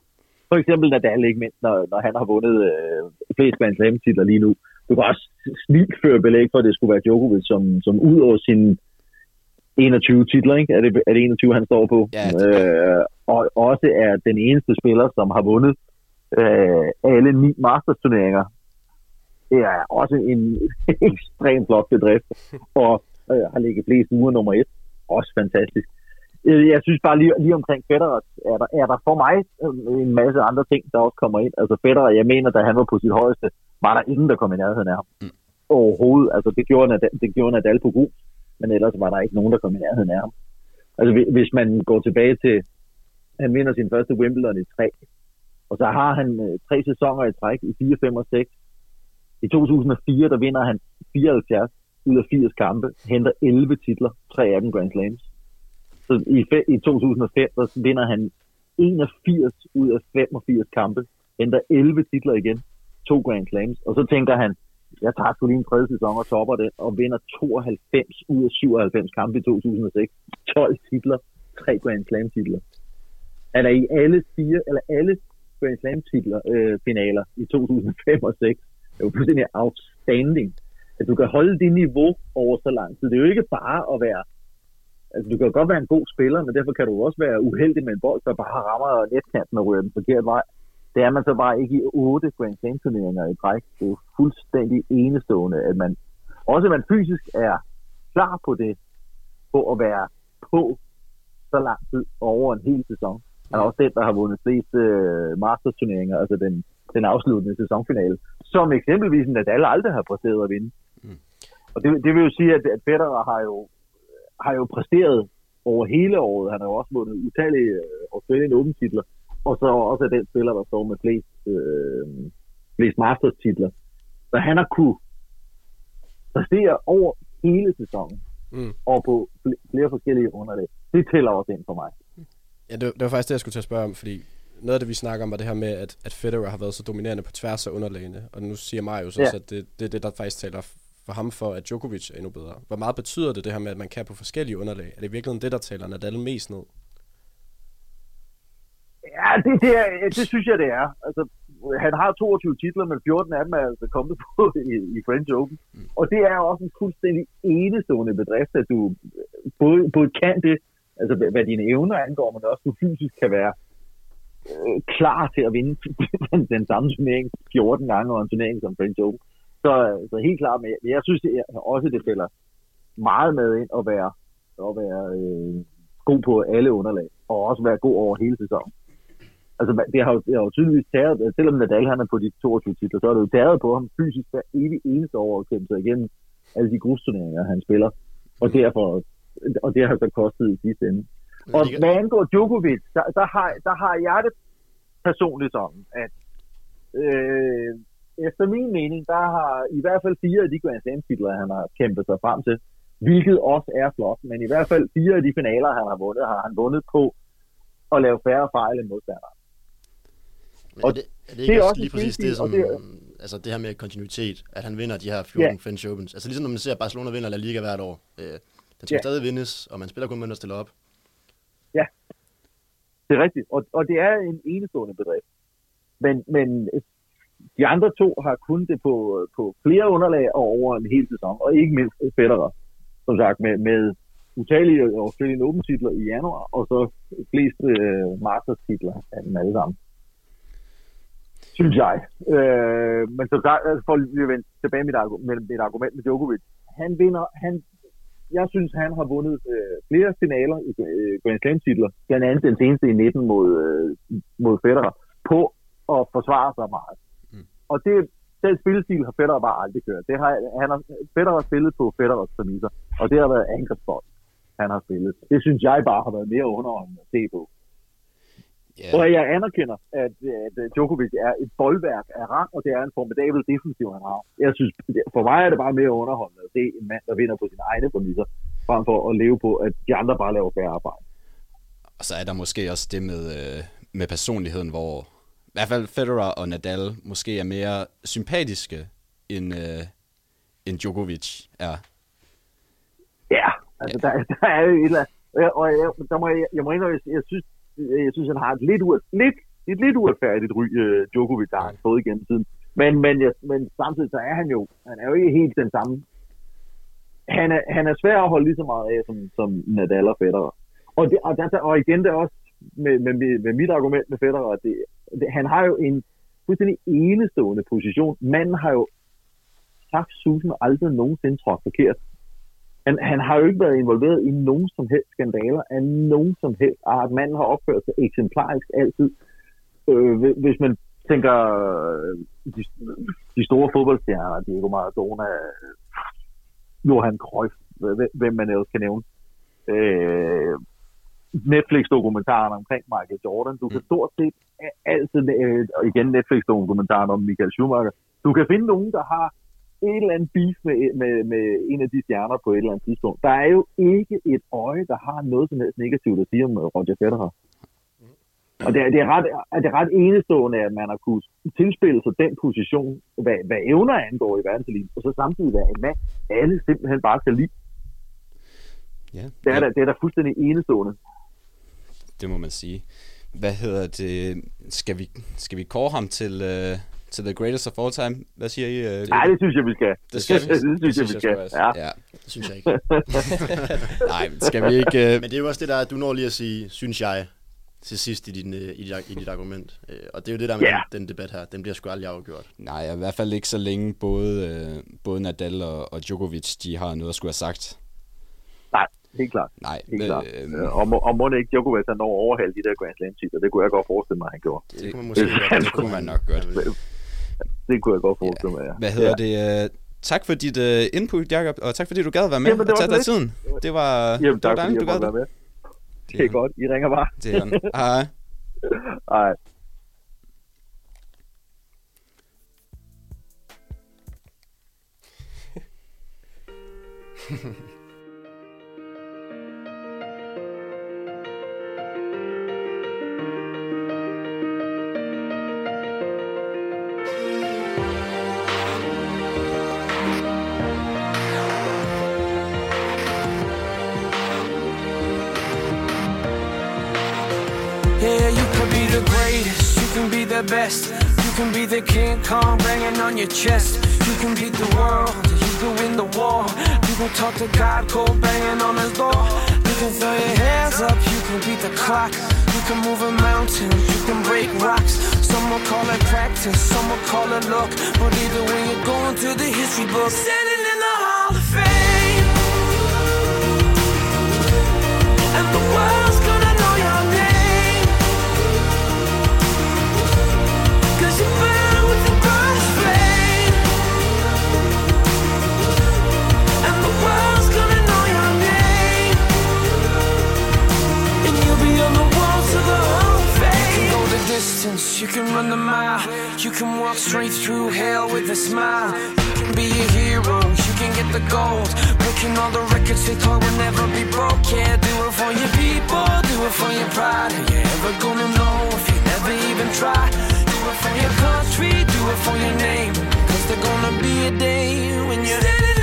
for eksempel Nadal, ikke mindst, når, når han har vundet øh, flest Grand Slam titler lige nu. Du kan også snilt føre belæg for, at det skulle være Djokovic, som, som ud over sine 21 titler, ikke? Er, det, er det 21, han står på? Ja, det- øh, og også er den eneste spiller, som har vundet øh, alle ni Masters-turneringer. Det er også en ekstremt flot bedrift. Og øh, har ligget flest uger nummer et. Også fantastisk. Øh, Jeg synes bare lige, lige omkring Federer, er der, er der for mig øh, en masse andre ting, der også kommer ind. Altså Federer, jeg mener, da han var på sit højeste, var der ingen, der kom i nærheden af ham. Mm. Overhovedet. Altså det gjorde, Nadal, det gjorde Nadal på god, men ellers var der ikke nogen, der kom i nærheden af ham. Altså hvi- hvis man går tilbage til, han vinder sin første Wimbledon i tre, og så har han øh, tre sæsoner i træk i 4, 5 og 6. I 2004, der vinder han 74 ud af 80 kampe, henter 11 titler, tre af dem Grand Slams. Så i, i 2005, der vinder han 81 ud af 85 kampe, henter 11 titler igen, to Grand Slams, og så tænker han, jeg tager sgu lige en tredje sæson og topper det, og vinder 92 ud af 97 kampe i 2006. 12 titler, tre Grand Slam titler. Han er i alle fire, eller alle Grand Slam titler, øh, finaler i 2005 og 6. Det er jo fuldstændig outstanding, at du kan holde det niveau over så lang tid. Det er jo ikke bare at være Altså, du kan jo godt være en god spiller, men derfor kan du også være uheldig med en bold, der bare rammer netkanten og ryger den forkerte vej. Det er man så bare ikke i otte Grand Slam turneringer i træk. Det er jo fuldstændig enestående, at man også at man fysisk er klar på det på at være på så lang tid over en hel sæson. Han er også den, der har vundet flest øh, Masters-turneringer, altså den, den afsluttende sæsonfinale, som eksempelvis Nadal aldrig har præsteret at vinde. Mm. Og det, det vil jo sige, at, at Federer har jo, har jo præsteret over hele året. Han har jo også vundet utallige øh, Australian Open-titler, og så også er den spiller, der står med flest, øh, flest Masters-titler. Så han har kunne præstere over hele sæsonen, mm. og på flere forskellige underlag. Det tæller også ind for mig. Ja, det, det var faktisk det, jeg skulle til at spørge om, fordi noget af det, vi snakker om, var det her med, at, at Federer har været så dominerende på tværs af underlagene, og nu siger Marius ja. også, at det, det er det, der faktisk taler for ham for, at Djokovic er endnu bedre. Hvor meget betyder det, det her med, at man kan på forskellige underlag? Er det virkelig det, der taler Nadal mest ned? Ja, det, det, er, det synes jeg, det er. Altså, han har 22 titler, men 14 af dem er altså kommet på i, i French Open. Mm. Og det er også en fuldstændig enestående bedrift, at du både, både kan det, altså hvad dine evner angår, men også du fysisk kan være øh, klar til at vinde den, den samme turnering 14 gange og en turnering som French Open. Så, så helt klart, men jeg, jeg synes det er, også, det fælder meget med ind at være, at være øh, god på alle underlag, og også være god over hele sæsonen altså, det har, jo, det har jo tydeligvis taget, selvom Nadal han er på de 22 titler, så er det jo taget på ham fysisk hver evig eneste år at kæmpe sig igennem alle de grusturneringer, han spiller. Og derfor, og det har så kostet i sidste ende. Og hvad angår Djokovic, der, der, har, der har jeg det personligt sådan, at øh, efter min mening, der har i hvert fald fire af de Grand Slam titler, han har kæmpet sig frem til, hvilket også er flot, men i hvert fald fire af de finaler, han har vundet, har han vundet på at lave færre fejl end modstandere. Og er det, er det ikke det er også lige præcis det, som, det, altså det her med kontinuitet, at han vinder de her 14 yeah. French Opens. Altså ligesom når man ser Barcelona vinder La Liga hvert år. Øh, den skal yeah. stadig vindes, og man spiller kun med at stille op. Ja, det er rigtigt. Og, og det er en enestående bedrift. Men, men de andre to har kun det på, øh, på flere underlag og over en hel sæson, og ikke mindst Federer, som sagt, med, med utallige Australian Open titler i januar, og så flest øh, Masters titler af dem alle sammen synes jeg. Øh, men så der, altså for at vende tilbage mit, med mit argument med Djokovic. Han vinder, han, jeg synes, han har vundet øh, flere finaler i øh, Grand Slam titler, blandt andet den seneste i 19 mod, øh, mod Federer, på at forsvare sig meget. Og det, den spillestil har Federer bare aldrig kørt. Det har, han har, Federer har spillet på Federers præmisser, og det har været angrebsbold, han har spillet. Det synes jeg bare har været mere underholdende at se på. Yeah. Og jeg anerkender, at, at Djokovic er et boldværk af rang, og det er en formidabel defensiv, han har. Jeg synes, for mig er det bare mere underholdende at se en mand, der vinder på sine egne præmisser, frem for at leve på, at de andre bare laver færre arbejde. Og så er der måske også det med, øh, med personligheden, hvor hvert fald Federer og Nadal måske er mere sympatiske, end, øh, end Djokovic er. Ja, altså ja. Der, der er jo et eller andet, og jeg, der må jeg, jeg må indrømme, jeg, jeg synes, Øh, jeg synes, han har et lidt, ur, lidt, et lidt uretfærdigt ry, uh, Djokovic, der har han fået igennem tiden. Men, men, ja, men samtidig så er han jo, han er jo ikke helt den samme. Han er, han er svær at holde lige så meget af, som, som Nadal og Federer. Og, det, og, der, og igen, det er også med, med, med mit argument med Federer, at det, det, han har jo en fuldstændig enestående position. Manden har jo sagt susen aldrig nogensinde trådt forkert han, han har jo ikke været involveret i nogen som helst skandaler af nogen som helst art. Manden har opført sig eksemplarisk altid. Øh, hvis man tænker øh, de, de store fodboldstjerner, Diego Maradona, Johan Cruyff, hvem man ellers kan nævne. Øh, Netflix-dokumentaren omkring Michael Jordan. Du kan mm. stort set altid, øh, og igen Netflix-dokumentaren om Michael Schumacher, du kan finde nogen, der har et eller andet beef med, med, med en af de stjerner på et eller andet tidspunkt. Der er jo ikke et øje, der har noget som helst negativt at sige om Roger Federer. Og det er, det, er ret, det er ret enestående, at man har kunnet tilspille sig den position, hvad, hvad evner angår i verdenseliten, og så samtidig være en mand, alle simpelthen bare skal lide. Ja, det, er ja. Da, det er da fuldstændig enestående. Det må man sige. Hvad hedder det? Skal vi, skal vi kåre ham til, øh, til the greatest of all time. Hvad siger I? Uh, Nej, det synes jeg, vi skal. Det, skal vi. det synes det jeg, vi skal. Ja. ja. Det synes jeg ikke. Nej, skal vi ikke... Uh... Men det er jo også det der, du når lige at sige, synes jeg, til sidst i, din, i, dit, i dit argument. Og det er jo det der med yeah. den, den debat her. Den bliver sgu aldrig afgjort. Nej, i hvert fald ikke så længe både, både Nadal og, og Djokovic, de har noget at skulle have sagt. Helt klart. Nej, Helt klart. øh, Øh, og, må, og må det ikke Djokovic han når overhale de der Grand Slam titler, det kunne jeg godt forestille mig, han gjorde. Det kunne man måske godt- det kunne man nok godt. Det kunne jeg godt forestille mig, ja. Hvad hedder ja. det? øh, Tak for dit uh, input, Jacob, og tak fordi du gad være med Jamen, det og tage dig tiden. Det var, Jamen, det var dejligt, du gad det. med. Det er godt. I ringer bare. Det er. Hej. Hej. Yeah, can be the best. You can be the King Kong banging on your chest. You can beat the world, you can win the war. You can talk to God, cold banging on his door. You can throw your hands up, you can beat the clock. You can move a mountain, you can break rocks. Some will call it practice, some will call it luck. But either way, you're going to the history book. Straight through hell with a smile. You can be a hero, you can get the gold. Breaking all the records they thought would never be broke. Yeah, do it for your people, do it for your pride. Are you ever gonna know if you never even try? Do it for your country, do it for your name. Cause there's gonna be a day when you're standing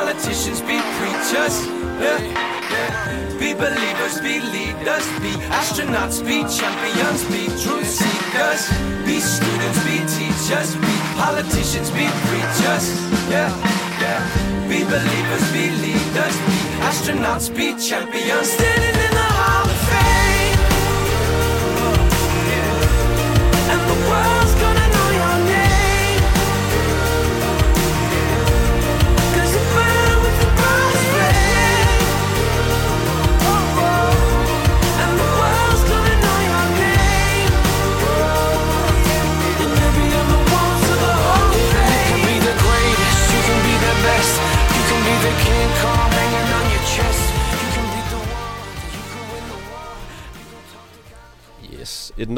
politicians, be preachers. Yeah. Be believers, be leaders, be astronauts, be champions, be truth seekers. Be students, be teachers, be politicians, be preachers. Yeah, yeah. Be believers, be leaders, be astronauts, be champions. Standing in the Hall of Fame. Oh, and the world's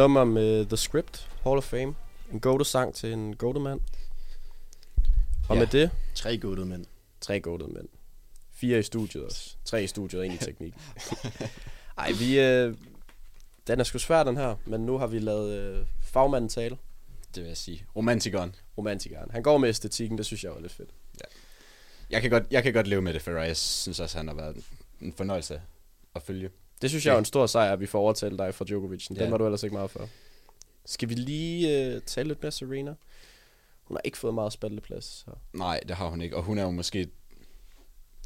nummer med The Script, Hall of Fame. En goated-sang til en goated-mand. Og Ja. med det... Tre goated mænd. Tre goated mænd. Fire i studiet også. Tre i studiet og en i teknik. Ej, vi... Øh, den er sgu svær, den her. Men nu har vi lavet øh, fagmanden tale. Det vil jeg sige. Romantikeren. Romantikeren. Han går med æstetikken, det synes jeg var lidt fedt. Jeg kan godt, jeg kan godt leve med det, for jeg synes også, han har været en fornøjelse at følge. Det synes jeg er en stor sejr, at vi får overtalt dig fra Djokovic. Den Ja. var du ellers ikke meget for. Skal vi lige øh, tale lidt mere Serena? Hun har ikke fået meget spalteplads. Så. Nej, det har hun ikke, og hun er jo måske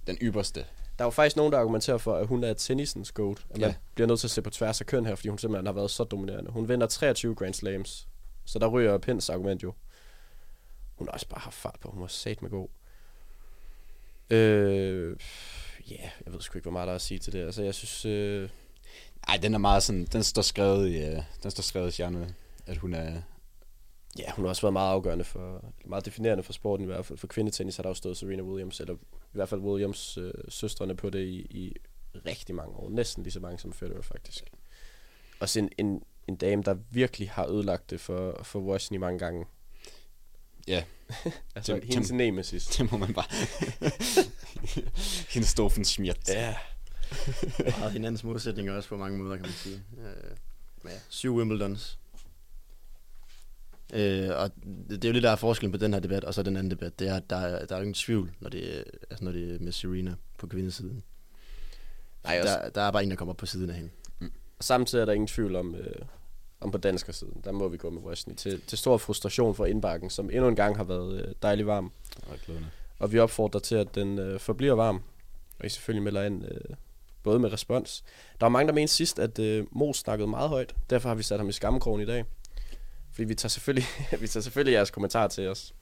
den ypperste. Der er jo faktisk nogen, der argumenterer for, at hun er tennisens goat. At man Ja. bliver nødt til at se på tværs af køn her, fordi hun simpelthen har været så dominerende. Hun vinder 23 Grand Slams. Så der ryger Pins argument jo. Hun har også bare haft fart på. Hun var sat med god. Øh, ja, yeah, jeg ved sgu ikke, hvor meget der er at sige til det. Altså, jeg synes... Øh, Nej, den er meget sådan, den står skrevet i, uh, den står skrevet i stjernerne, at hun er, Ja, hun har også været meget afgørende for, meget definerende for sporten i hvert fald. For kvindetennis har der jo stået Serena Williams, eller i hvert fald Williams øh, søstrene på det i, i rigtig mange år. Næsten lige så mange som Federer faktisk. Og så en, en, en dame, der virkelig har ødelagt det for, for Wozniak mange gange. Ja, Altså Det- hendes det- nemesis. det må man bare. Hendes stofen smiert. Ja. Meget hinandens modsætninger også på mange måder, kan man sige. Øh, men ja, syv Wimbledons. Øh, og det, det er jo lidt der er forskellen på den her debat, og så den anden debat. Det er, at der, er- der er jo ingen tvivl, når det, er- altså når det er med Serena på kvindesiden. Nej, også, Der, der er bare en, der kommer op på siden af hende. Og samtidig er der ingen tvivl om, øh, om på danskersiden. Der må vi gå med Wesney til, til stor frustration for indbakken, som endnu en gang har været øh, dejlig varm. Og glødende. Og vi opfordrer til, at den øh, forbliver varm. Og I selvfølgelig melder ind, øh, både med respons. Der var mange, der mente sidst, at øh, Mo snakkede meget højt. Derfor har vi sat ham i skammekrogen i dag. Fordi vi tager selvfølgelig, vi tager selvfølgelig jeres kommentarer til os.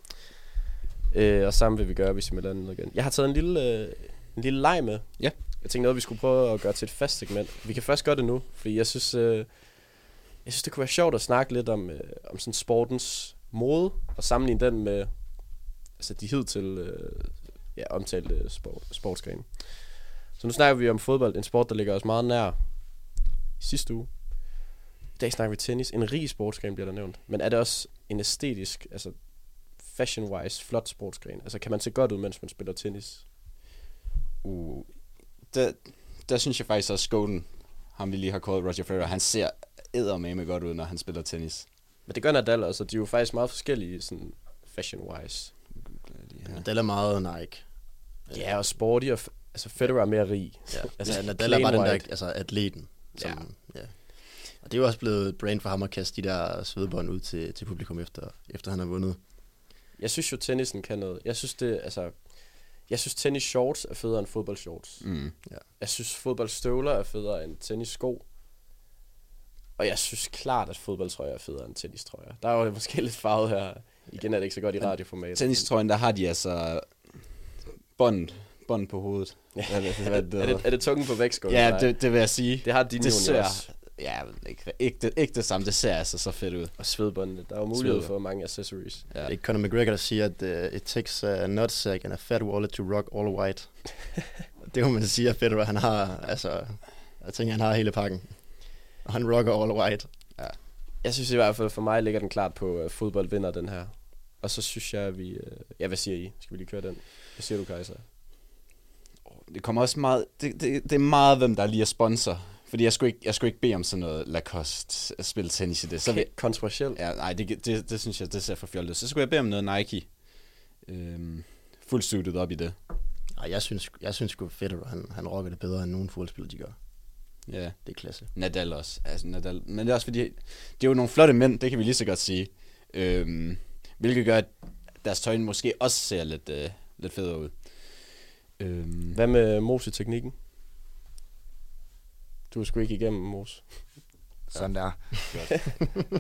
Øh, og sammen vil vi gøre, hvis I melder ind igen. Jeg har taget en lille, øh, en lille leg med. Ja. Jeg tænkte noget, vi skulle prøve at gøre til et fast segment. Vi kan først gøre det nu, fordi jeg synes, øh, jeg synes det kunne være sjovt at snakke lidt om, øh, om sådan sportens mode, og sammenligne den med altså de hidtil øh, ja, omtalte sport, sportsgrene. Så nu snakker vi om fodbold, en sport, der ligger os meget nær i sidste uge. I dag snakker vi tennis. En rig sportsgren bliver der nævnt. Men er det også en æstetisk, altså fashion-wise, flot sportsgren? Altså kan man se godt ud, mens man spiller tennis? Uh, der, der synes jeg faktisk også, Skoden, ham vi lige har kåret Roger Federer, han ser eddermame godt ud, når han spiller tennis. Men det gør Nadal også, og de er jo faktisk meget forskellige sådan fashion-wise. Ja. Nadal er meget Nike. Ja, og sporty, og f- altså Federer er mere rig. Ja, altså, altså, Nadal er bare den der, altså atleten. Som, Ja. ja. Og det er jo også blevet et brand for ham at kaste de der svedbånd ud til, til publikum, efter, efter han har vundet. Jeg synes jo, tennisen kan noget. Jeg synes det, altså... Jeg synes, tennis shorts er federe end fodbold shorts. Mm. Ja. Jeg synes, fodboldstøvler er federe end tennissko. Og jeg synes klart, at fodboldtrøjer er federe end tennistrøjer. Der er jo måske lidt farvet her. Igen er det ikke så godt i radioformat. Tennistrøjen, der har de altså bånd, bånd på hovedet. Hvad, hvad, hvad, hvad, er, det, er det tungen på vægtskålen? Ja, det, det vil jeg sige. Det har din det ser, også. Ja, ikke, ikke, det, ikke det samme. Det ser altså så fedt ud. Og svedbåndene. Der er jo mulighed for mange accessories. Ja. Det er Conor McGregor, der siger, at uh, it takes a nutsack and a fat wallet to rock all white. det må man sige, at Federer, han har, altså, jeg tænker, han har hele pakken. Og han rocker all white. Ja. Jeg synes i hvert fald, for mig ligger den klart på, at fodbold vinder den her. Og så synes jeg, at vi... øh, Ja, hvad siger I? Skal vi lige køre den? Hvad siger du, Kaiser? Det kommer også meget... Det, det, det er meget, hvem der lige er sponsor. Fordi jeg skulle ikke, jeg skulle ikke bede om sådan noget Lacoste at spille tennis i det. Så vil, Kontroversielt. ja, nej, det, det, det, synes jeg, det ser for fjollet ud. Så skulle jeg bede om noget Nike. Øhm, fuldt suited op i det. Og jeg synes, jeg synes sgu, Federer, han, han rocker det bedre, end nogen fodboldspillere, de gør. Ja. Det er klasse. Nadal også. Altså, Nadal. Men det er også fordi, det er jo nogle flotte mænd, det kan vi lige så godt sige. Øhm, hvilket gør, at deres tøj måske også ser lidt, øh, lidt federe ud. Øhm, Hvad med Mose-teknikken? Du er sgu ikke igennem, Mose. Sådan der.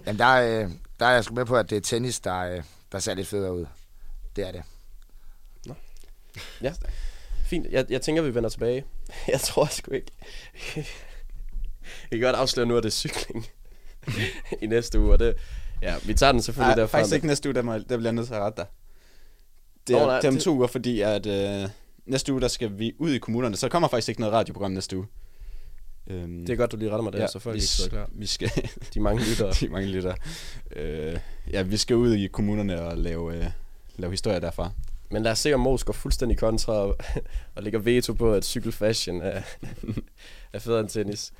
Jamen, der, er, øh, der er jeg sgu med på, at det er tennis, der, øh, der ser lidt federe ud. Det er det. Ja, fint. Jeg, jeg tænker, vi vender tilbage. Jeg tror sgu ikke. Jeg kan godt afsløre nu, at det er cykling i næste uge, og det, ja, vi tager den selvfølgelig Nej, derfra. faktisk ikke næste uge, der, må, der bliver jeg nødt til at rette dig. Det Nå, er, nej, det er om to uger, fordi at, øh, næste uge, der skal vi ud i kommunerne, så der kommer faktisk ikke noget radioprogram næste uge. Øhm, Det er godt, du lige retter mig der, så folk ikke sidder klar. Vi skal, De mange lyttere. de mange lyttere. Øh, ja, vi skal ud i kommunerne og lave, øh, lave historier derfra. Men lad os se, om Mos går fuldstændig kontra og, og lægger veto på, at cykelfashion er, er federe end tennis.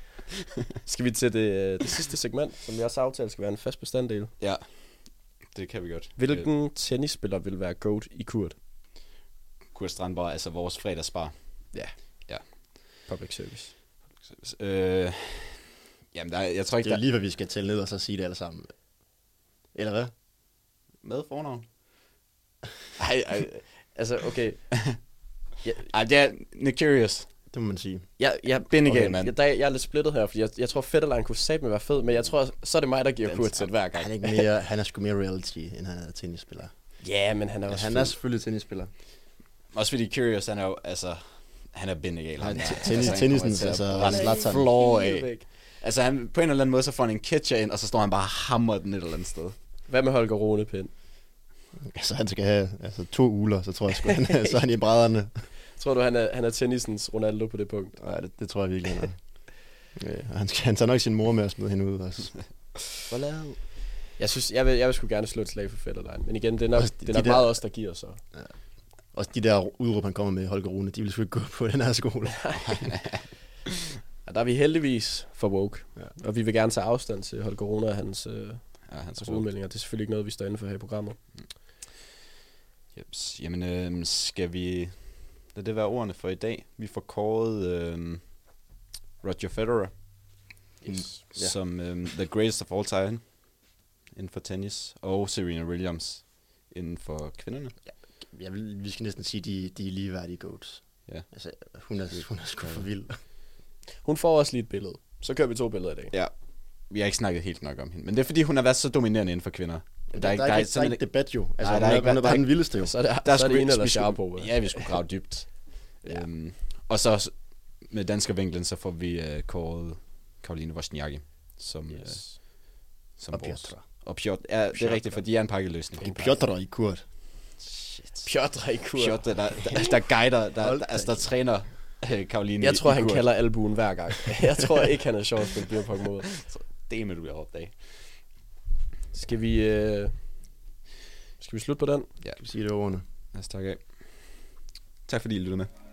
Skal vi til det, øh, det sidste segment, som vi også har aftalt skal være en fast bestanddel. Ja, det kan vi godt. Øh, Hvilken tennisspiller vil være GOAT i Kurt? Kurt Strandborg, altså vores fredagsbar. Ja. Ja. Public service. Øh, jamen, der, er- jeg tror ikke, Det er der... lige, hvad vi skal tælle ned og så sige det alle sammen. Eller hvad? Med fornavn? Ej, ej, altså okay. Ja, Ej, det er Nick Curious. Det må man sige. jeg, jeg, Benegale, okay, mand. Jeg, der, jeg er lidt splittet her, fordi jeg, jeg tror Fetterlein kunne satme være fed, men jeg tror, så er det mig, der giver Den- til hver gang. Han er, ikke mere, han er sgu mere reality, end han er tennisspiller. Ja, men han er Ja, også han fed. er selvfølgelig tennisspiller. Også fordi Curious, han er jo, altså... Han er bindegal. Han t- tennis- altså, brænde Zlatan. floor af. Altså, han, på en eller anden måde, så får han en catcher ind, og så står han bare og hammer den et eller andet sted. Hvad med Holger Rune Pind? Altså, han skal have altså, to uler, så tror jeg sgu, han, så er han i brædderne. Tror du, han er, han er tennisens Ronaldo på det punkt? Nej, det, det tror jeg virkelig, han er. Øh, og han, skal, han tager nok sin mor med at smide hende ud også. Jeg synes, jeg vil, jeg vil sgu gerne slå et slag for Fetterlein. Men igen, det er nok, Også det de er nok der- meget os, der giver så. Også de der udråb, han kommer med Holger Rune, de vil sgu ikke gå på den her skole. Og der er vi heldigvis for woke. Ja. Og vi vil gerne tage afstand til Holger Rune og hans, øh, Ja, han altså udmeldinger. Det er selvfølgelig ikke noget, vi står inde for her i programmet. Jeps. Jamen, øh, skal vi... Lad det være ordene for i dag. Vi får kåret øh, Roger Federer Yes. ja. som øh, the greatest of all time inden for tennis, og Serena Williams inden for kvinderne. Jeg vil, vi skal næsten sige, de, de er ligeværdige goats. Ja. Altså, hun er, hun er sgu for vild. Hun får også lige et billede. Så kører vi to billeder i dag. Ja. Vi har ikke snakket helt nok om hende, men det er fordi, hun har været så dominerende inden for kvinder. Der, der, er, ikke, der, er, ikke, der er ikke debat jo. Altså, Nej, der er ikke- hun er der bare den vildeste jo. Så er det, Der så er det en eller Sharpo. Ja, vi skulle grave dybt. ja. øhm, og så med danske vinklen, så får vi uh, kåret Karoline Wozniacki som, yes. uh, som Og vores- Piotr. Og Piotr. Ja, det er rigtigt, for de er en pakkeløsning. Piotr i Kurt. Piotr i kur. Piotr, der, der, der guider, der, der, altså, der træner uh, Karoline Jeg tror, han kalder albuen hver gang. Jeg tror ikke, han er sjov at spille beerpong mod. Det er med, du bliver opdaget. Skal vi... Øh... Skal vi slutte på den? Ja. Skal vi sige det ordene? Lad os takke af. Tak fordi I lyttede med.